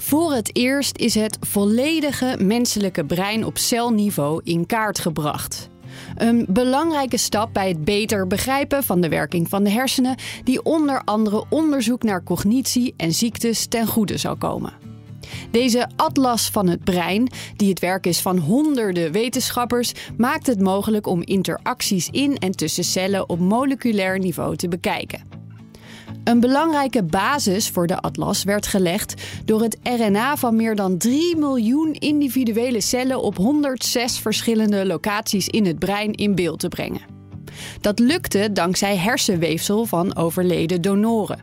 Voor het eerst is het volledige menselijke brein op celniveau in kaart gebracht. Een belangrijke stap bij het beter begrijpen van de werking van de hersenen, die onder andere onderzoek naar cognitie en ziektes ten goede zal komen. Deze atlas van het brein, die het werk is van honderden wetenschappers, maakt het mogelijk om interacties in en tussen cellen op moleculair niveau te bekijken. Een belangrijke basis voor de atlas werd gelegd door het RNA van meer dan 3 miljoen individuele cellen op 106 verschillende locaties in het brein in beeld te brengen. Dat lukte dankzij hersenweefsel van overleden donoren.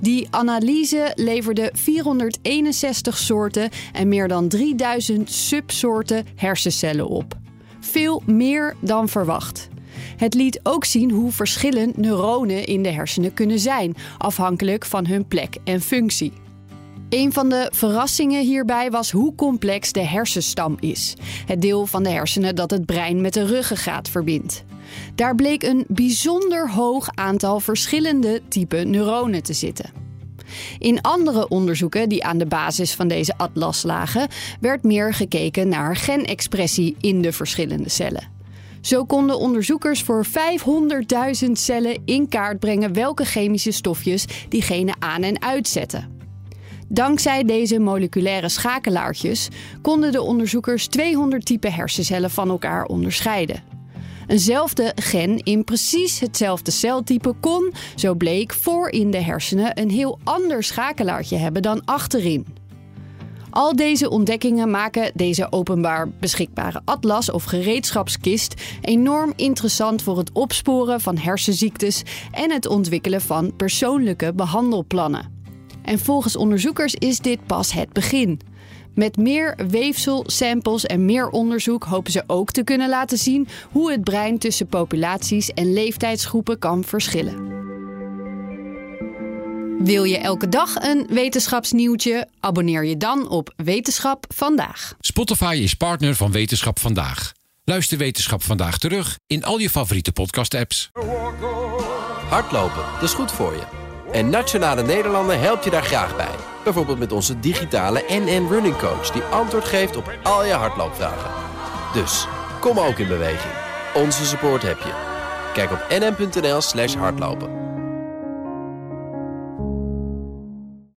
Die analyse leverde 461 soorten en meer dan 3000 subsoorten hersencellen op. Veel meer dan verwacht. Het liet ook zien hoe verschillend neuronen in de hersenen kunnen zijn, afhankelijk van hun plek en functie. Een van de verrassingen hierbij was hoe complex de hersenstam is, het deel van de hersenen dat het brein met de ruggengraat verbindt. Daar bleek een bijzonder hoog aantal verschillende type neuronen te zitten. In andere onderzoeken die aan de basis van deze atlas lagen, werd meer gekeken naar genexpressie in de verschillende cellen. Zo konden onderzoekers voor 500.000 cellen in kaart brengen welke chemische stofjes diegene aan en uitzetten. Dankzij deze moleculaire schakelaartjes konden de onderzoekers 200 typen hersencellen van elkaar onderscheiden. Eenzelfde gen in precies hetzelfde celtype kon, zo bleek, voor in de hersenen een heel ander schakelaartje hebben dan achterin. Al deze ontdekkingen maken deze openbaar beschikbare atlas of gereedschapskist enorm interessant voor het opsporen van hersenziektes en het ontwikkelen van persoonlijke behandelplannen. En volgens onderzoekers is dit pas het begin. Met meer weefsel, samples en meer onderzoek hopen ze ook te kunnen laten zien hoe het brein tussen populaties en leeftijdsgroepen kan verschillen. Wil je elke dag een wetenschapsnieuwtje? Abonneer je dan op Wetenschap Vandaag. Spotify is partner van Wetenschap Vandaag. Luister Wetenschap Vandaag terug in al je favoriete podcast-apps. Hardlopen, dat is goed voor je. En Nationale Nederlanden helpt je daar graag bij. Bijvoorbeeld met onze digitale NN Running Coach... die antwoord geeft op al je hardloopvragen. Dus, kom ook in beweging. Onze support heb je. Kijk op nn.nl slash hardlopen.